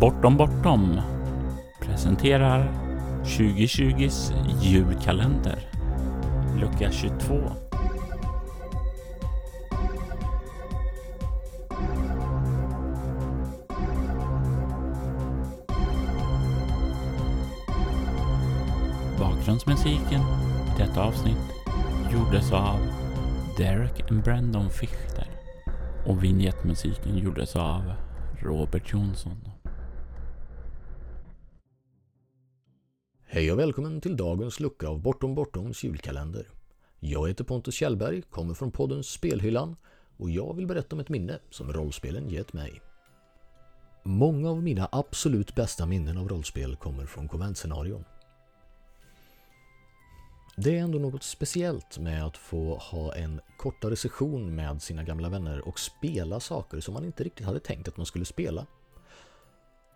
Bortom Bortom presenterar 2020s julkalender. Lucka 22. Bakgrundsmusiken i detta avsnitt gjordes av Derek and Brandon Fichter och vignettmusiken gjordes av Robert Jonsson. Hej och välkommen till dagens lucka av Bortom Bortoms julkalender. Jag heter Pontus Kjellberg, kommer från podden Spelhyllan och jag vill berätta om ett minne som rollspelen gett mig. Många av mina absolut bästa minnen av rollspel kommer från konventscenarion. Det är ändå något speciellt med att få ha en kortare session med sina gamla vänner och spela saker som man inte riktigt hade tänkt att man skulle spela.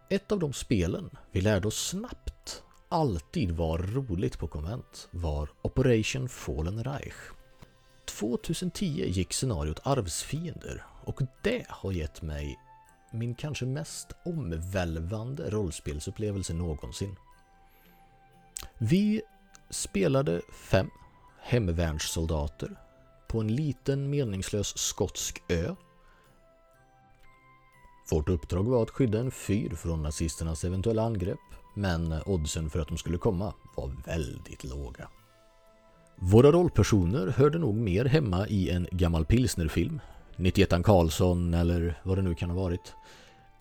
Ett av de spelen vi lärde oss snabbt alltid var roligt på konvent var Operation Fallen Reich. 2010 gick scenariot Arvsfiender och det har gett mig min kanske mest omvälvande rollspelsupplevelse någonsin. Vi spelade fem hemvärnssoldater på en liten meningslös skotsk ö. Vårt uppdrag var att skydda en fyr från nazisternas eventuella angrepp, men oddsen för att de skulle komma var väldigt låga. Våra rollpersoner hörde nog mer hemma i en gammal pilsnerfilm, 91 Karlsson eller vad det nu kan ha varit,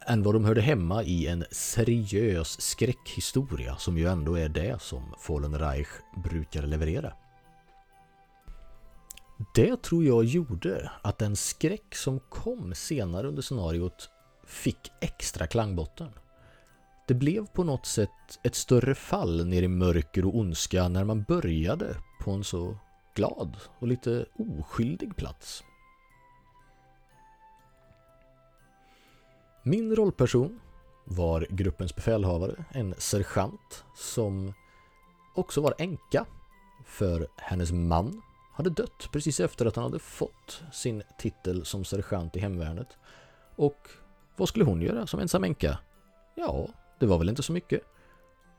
än vad de hörde hemma i en seriös skräckhistoria som ju ändå är det som Fallen Reich brukar leverera. Det tror jag gjorde att den skräck som kom senare under scenariot fick extra klangbotten. Det blev på något sätt ett större fall ner i mörker och ondska när man började på en så glad och lite oskyldig plats. Min rollperson var gruppens befälhavare, en sergeant som också var änka för hennes man hade dött precis efter att han hade fått sin titel som sergeant i hemvärnet. Och vad skulle hon göra som ensam änka? Ja, det var väl inte så mycket.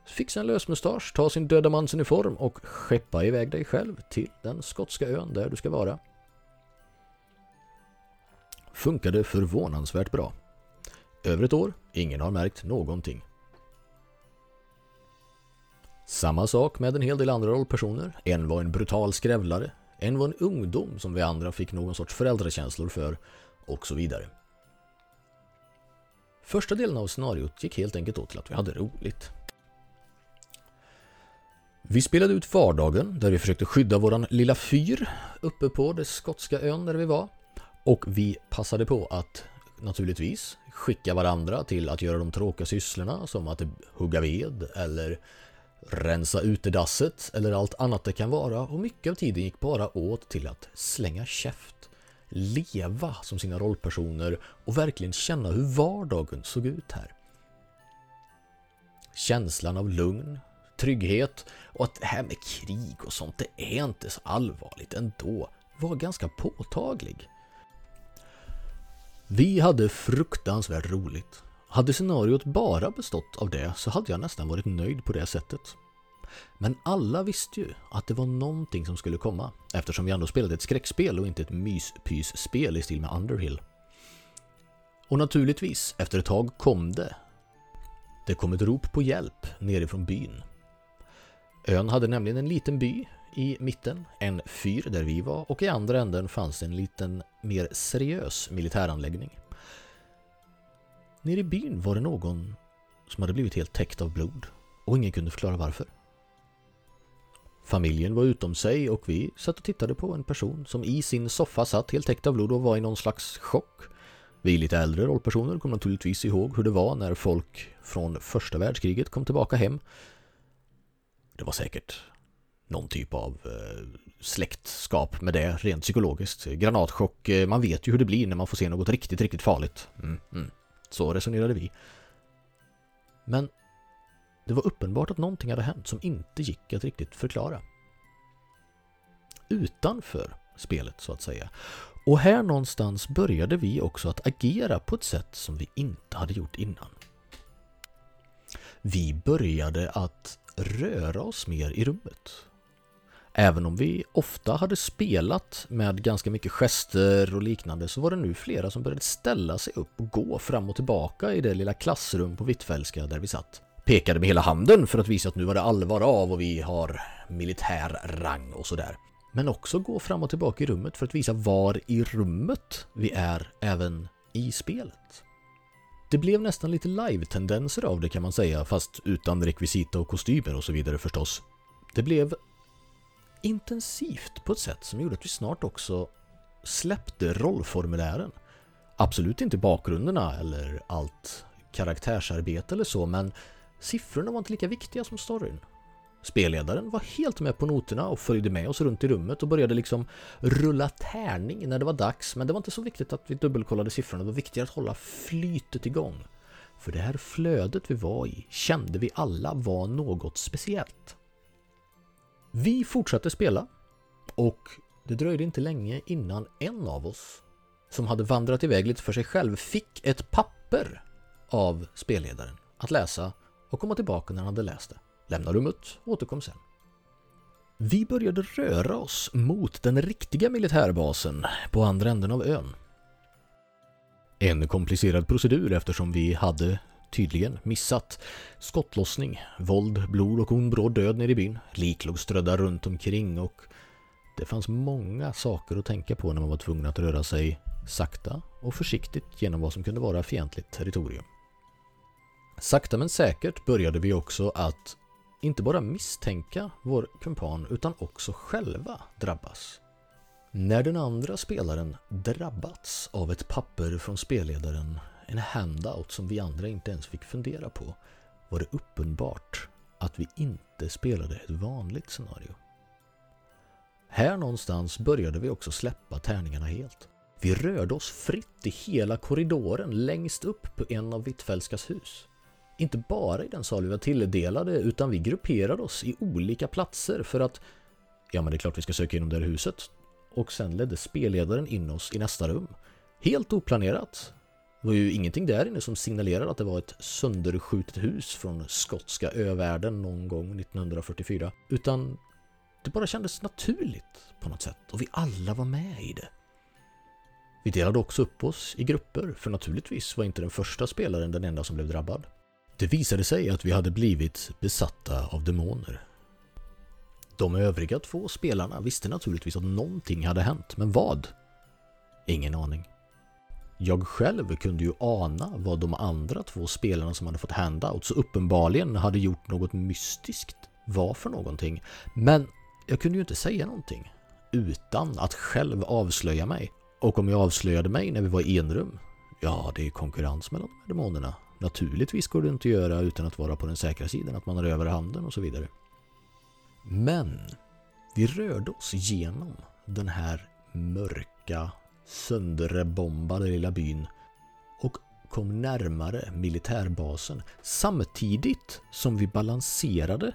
Fixa en lösmustasch, ta sin döda mans uniform och skeppa iväg dig själv till den skotska ön där du ska vara. Funkade förvånansvärt bra. Över ett år, ingen har märkt någonting. Samma sak med en hel del andra rollpersoner. En var en brutal skrävlare, en var en ungdom som vi andra fick någon sorts föräldrakänslor för och så vidare. Första delen av scenariot gick helt enkelt åt till att vi hade roligt. Vi spelade ut vardagen där vi försökte skydda våran lilla fyr uppe på den skotska ön där vi var. Och vi passade på att naturligtvis skicka varandra till att göra de tråkiga sysslorna som att hugga ved eller rensa utedasset eller allt annat det kan vara och mycket av tiden gick bara åt till att slänga käft, leva som sina rollpersoner och verkligen känna hur vardagen såg ut här. Känslan av lugn, trygghet och att det här med krig och sånt, det är inte så allvarligt ändå, var ganska påtaglig. Vi hade fruktansvärt roligt. Hade scenariot bara bestått av det så hade jag nästan varit nöjd på det sättet. Men alla visste ju att det var någonting som skulle komma eftersom vi ändå spelade ett skräckspel och inte ett myspysspel i stil med Underhill. Och naturligtvis, efter ett tag kom det. Det kom ett rop på hjälp nerifrån byn. Ön hade nämligen en liten by i mitten, en fyr där vi var och i andra änden fanns en liten mer seriös militäranläggning. Nere i byn var det någon som hade blivit helt täckt av blod och ingen kunde förklara varför. Familjen var utom sig och vi satt och tittade på en person som i sin soffa satt helt täckt av blod och var i någon slags chock. Vi lite äldre rollpersoner kom naturligtvis ihåg hur det var när folk från första världskriget kom tillbaka hem. Det var säkert någon typ av eh, släktskap med det rent psykologiskt. Granatchock, eh, man vet ju hur det blir när man får se något riktigt, riktigt farligt. Mm, mm. Så resonerade vi. Men det var uppenbart att någonting hade hänt som inte gick att riktigt förklara. Utanför spelet så att säga. Och här någonstans började vi också att agera på ett sätt som vi inte hade gjort innan. Vi började att röra oss mer i rummet. Även om vi ofta hade spelat med ganska mycket gester och liknande så var det nu flera som började ställa sig upp och gå fram och tillbaka i det lilla klassrum på Hvitfeldtska där vi satt. Pekade med hela handen för att visa att nu var det allvar av och vi har militär rang och sådär. Men också gå fram och tillbaka i rummet för att visa var i rummet vi är även i spelet. Det blev nästan lite live-tendenser av det kan man säga, fast utan rekvisita och kostymer och så vidare förstås. Det blev intensivt på ett sätt som gjorde att vi snart också släppte rollformulären. Absolut inte bakgrunderna eller allt karaktärsarbete eller så, men siffrorna var inte lika viktiga som storyn. Spelledaren var helt med på noterna och följde med oss runt i rummet och började liksom rulla tärning när det var dags. Men det var inte så viktigt att vi dubbelkollade siffrorna, det var viktigare att hålla flytet igång. För det här flödet vi var i kände vi alla var något speciellt. Vi fortsatte spela och det dröjde inte länge innan en av oss som hade vandrat iväg lite för sig själv fick ett papper av spelledaren att läsa och komma tillbaka när han hade läst det. Lämna rummet och återkom sen. Vi började röra oss mot den riktiga militärbasen på andra änden av ön. En komplicerad procedur eftersom vi hade tydligen missat skottlossning, våld, blod och ond bråd död nere i byn. Lik låg strödda runt omkring och det fanns många saker att tänka på när man var tvungen att röra sig sakta och försiktigt genom vad som kunde vara fientligt territorium. Sakta men säkert började vi också att inte bara misstänka vår kumpan utan också själva drabbas. När den andra spelaren drabbats av ett papper från spelledaren, en handout som vi andra inte ens fick fundera på, var det uppenbart att vi inte spelade ett vanligt scenario. Här någonstans började vi också släppa tärningarna helt. Vi rörde oss fritt i hela korridoren längst upp på en av Hvitfeldtskas hus. Inte bara i den sal vi var tilldelade utan vi grupperade oss i olika platser för att Ja men det är klart vi ska söka inom det här huset. Och sen ledde spelledaren in oss i nästa rum. Helt oplanerat. Det var ju ingenting där inne som signalerade att det var ett sönderskjutet hus från skotska övärlden någon gång 1944. Utan det bara kändes naturligt på något sätt och vi alla var med i det. Vi delade också upp oss i grupper, för naturligtvis var inte den första spelaren den enda som blev drabbad. Det visade sig att vi hade blivit besatta av demoner. De övriga två spelarna visste naturligtvis att någonting hade hänt, men vad? Ingen aning. Jag själv kunde ju ana vad de andra två spelarna som hade fått handouts så uppenbarligen hade gjort något mystiskt var för någonting. Men jag kunde ju inte säga någonting utan att själv avslöja mig. Och om jag avslöjade mig när vi var i enrum, ja, det är konkurrens mellan de här demonerna. Naturligtvis går det inte att göra utan att vara på den säkra sidan, att man har över handen och så vidare. Men vi rörde oss genom den här mörka, sönderbombade lilla byn och kom närmare militärbasen samtidigt som vi balanserade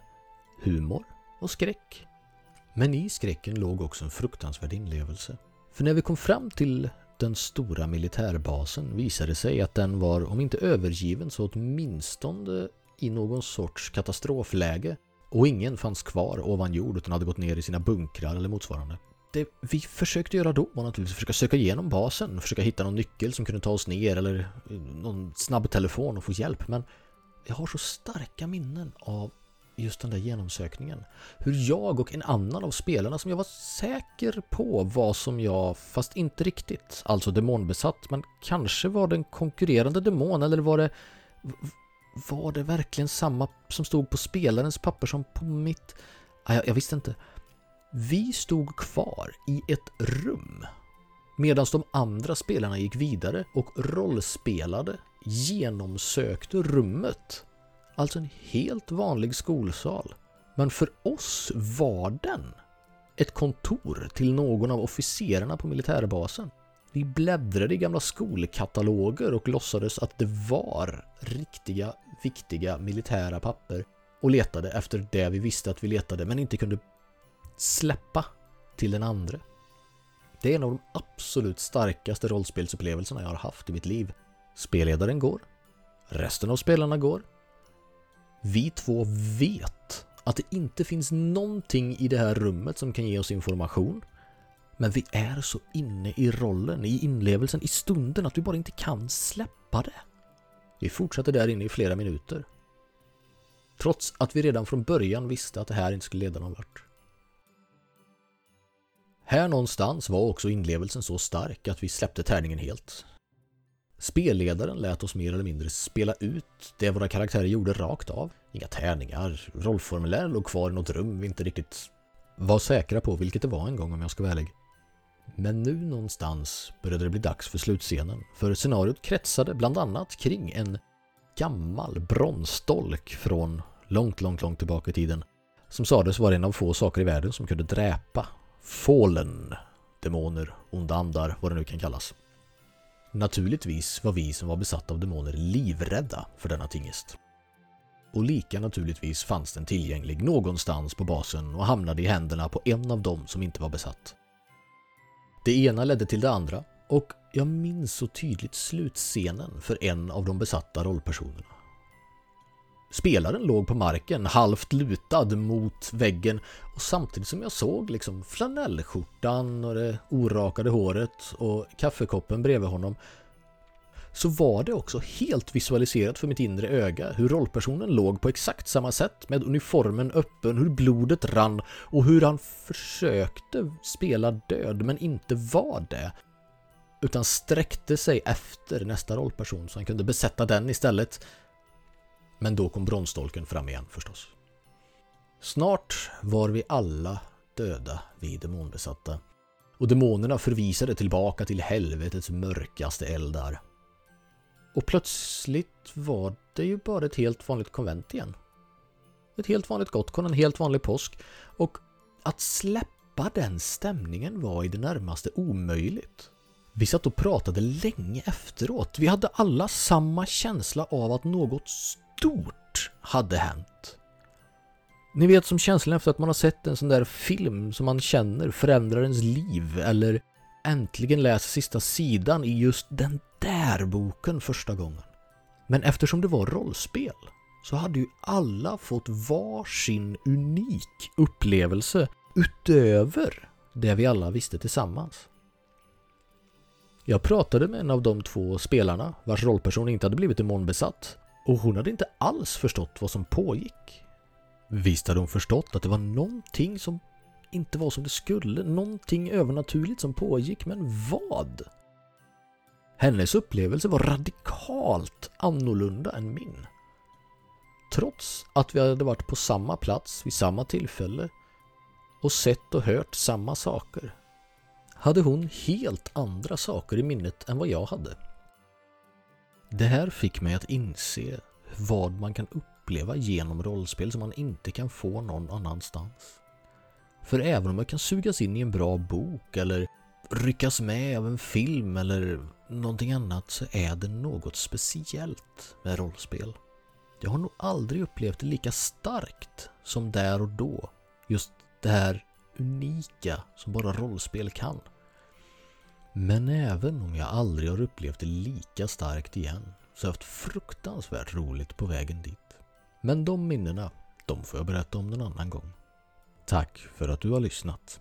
humor och skräck. Men i skräcken låg också en fruktansvärd inlevelse. För när vi kom fram till den stora militärbasen visade sig att den var, om inte övergiven, så åtminstone i någon sorts katastrofläge. Och ingen fanns kvar ovan jord utan hade gått ner i sina bunkrar eller motsvarande. Det vi försökte göra då var naturligtvis att försöka söka igenom basen och försöka hitta någon nyckel som kunde ta oss ner eller eh, någon snabb telefon och få hjälp. Men jag har så starka minnen av just den där genomsökningen. Hur jag och en annan av spelarna som jag var säker på var som jag, fast inte riktigt, alltså demonbesatt, men kanske var det en konkurrerande demon eller var det var det verkligen samma som stod på spelarens papper som på mitt? Ah, jag, jag visste inte. Vi stod kvar i ett rum medan de andra spelarna gick vidare och rollspelade genomsökte rummet Alltså en helt vanlig skolsal. Men för oss var den ett kontor till någon av officerarna på militärbasen. Vi bläddrade i gamla skolkataloger och låtsades att det var riktiga, viktiga militära papper och letade efter det vi visste att vi letade men inte kunde släppa till den andra. Det är en av de absolut starkaste rollspelsupplevelserna jag har haft i mitt liv. Spelledaren går. Resten av spelarna går. Vi två vet att det inte finns någonting i det här rummet som kan ge oss information. Men vi är så inne i rollen, i inlevelsen, i stunden att vi bara inte kan släppa det. Vi fortsatte där inne i flera minuter. Trots att vi redan från början visste att det här inte skulle leda någon vart. Här någonstans var också inlevelsen så stark att vi släppte tärningen helt. Spelledaren lät oss mer eller mindre spela ut det våra karaktärer gjorde rakt av. Inga tärningar, rollformulär låg kvar i något rum vi inte riktigt var säkra på vilket det var en gång om jag ska vara ärlig. Men nu någonstans började det bli dags för slutscenen, för scenariot kretsade bland annat kring en gammal bronsstolk från långt, långt, långt tillbaka i tiden som sades vara en av få saker i världen som kunde dräpa Fallen, demoner, onda andar, vad det nu kan kallas. Naturligtvis var vi som var besatta av demoner livrädda för denna tingest. Och lika naturligtvis fanns den tillgänglig någonstans på basen och hamnade i händerna på en av dem som inte var besatt. Det ena ledde till det andra och jag minns så tydligt slutscenen för en av de besatta rollpersonerna. Spelaren låg på marken, halvt lutad mot väggen och samtidigt som jag såg liksom flanellskjortan och det orakade håret och kaffekoppen bredvid honom så var det också helt visualiserat för mitt inre öga hur rollpersonen låg på exakt samma sätt med uniformen öppen, hur blodet rann och hur han försökte spela död men inte var det. Utan sträckte sig efter nästa rollperson så han kunde besätta den istället men då kom bronsdolken fram igen förstås. Snart var vi alla döda, vi demonbesatta. Och demonerna förvisade tillbaka till helvetets mörkaste eldar. Och plötsligt var det ju bara ett helt vanligt konvent igen. Ett helt vanligt Gotcon, en helt vanlig påsk. Och att släppa den stämningen var i det närmaste omöjligt. Vi satt och pratade länge efteråt. Vi hade alla samma känsla av att något stort hade hänt. Ni vet som känslan efter att man har sett en sån där film som man känner förändrar ens liv eller äntligen läser sista sidan i just den där boken första gången. Men eftersom det var rollspel så hade ju alla fått var sin unik upplevelse utöver det vi alla visste tillsammans. Jag pratade med en av de två spelarna vars rollperson inte hade blivit demonbesatt och hon hade inte alls förstått vad som pågick. Visst hade hon förstått att det var någonting som inte var som det skulle, någonting övernaturligt som pågick, men vad? Hennes upplevelse var radikalt annorlunda än min. Trots att vi hade varit på samma plats vid samma tillfälle och sett och hört samma saker hade hon helt andra saker i minnet än vad jag hade. Det här fick mig att inse vad man kan uppleva genom rollspel som man inte kan få någon annanstans. För även om man kan sugas in i en bra bok eller ryckas med av en film eller någonting annat så är det något speciellt med rollspel. Jag har nog aldrig upplevt det lika starkt som där och då. Just det här unika som bara rollspel kan. Men även om jag aldrig har upplevt det lika starkt igen så har jag haft fruktansvärt roligt på vägen dit. Men de minnena, de får jag berätta om någon annan gång. Tack för att du har lyssnat.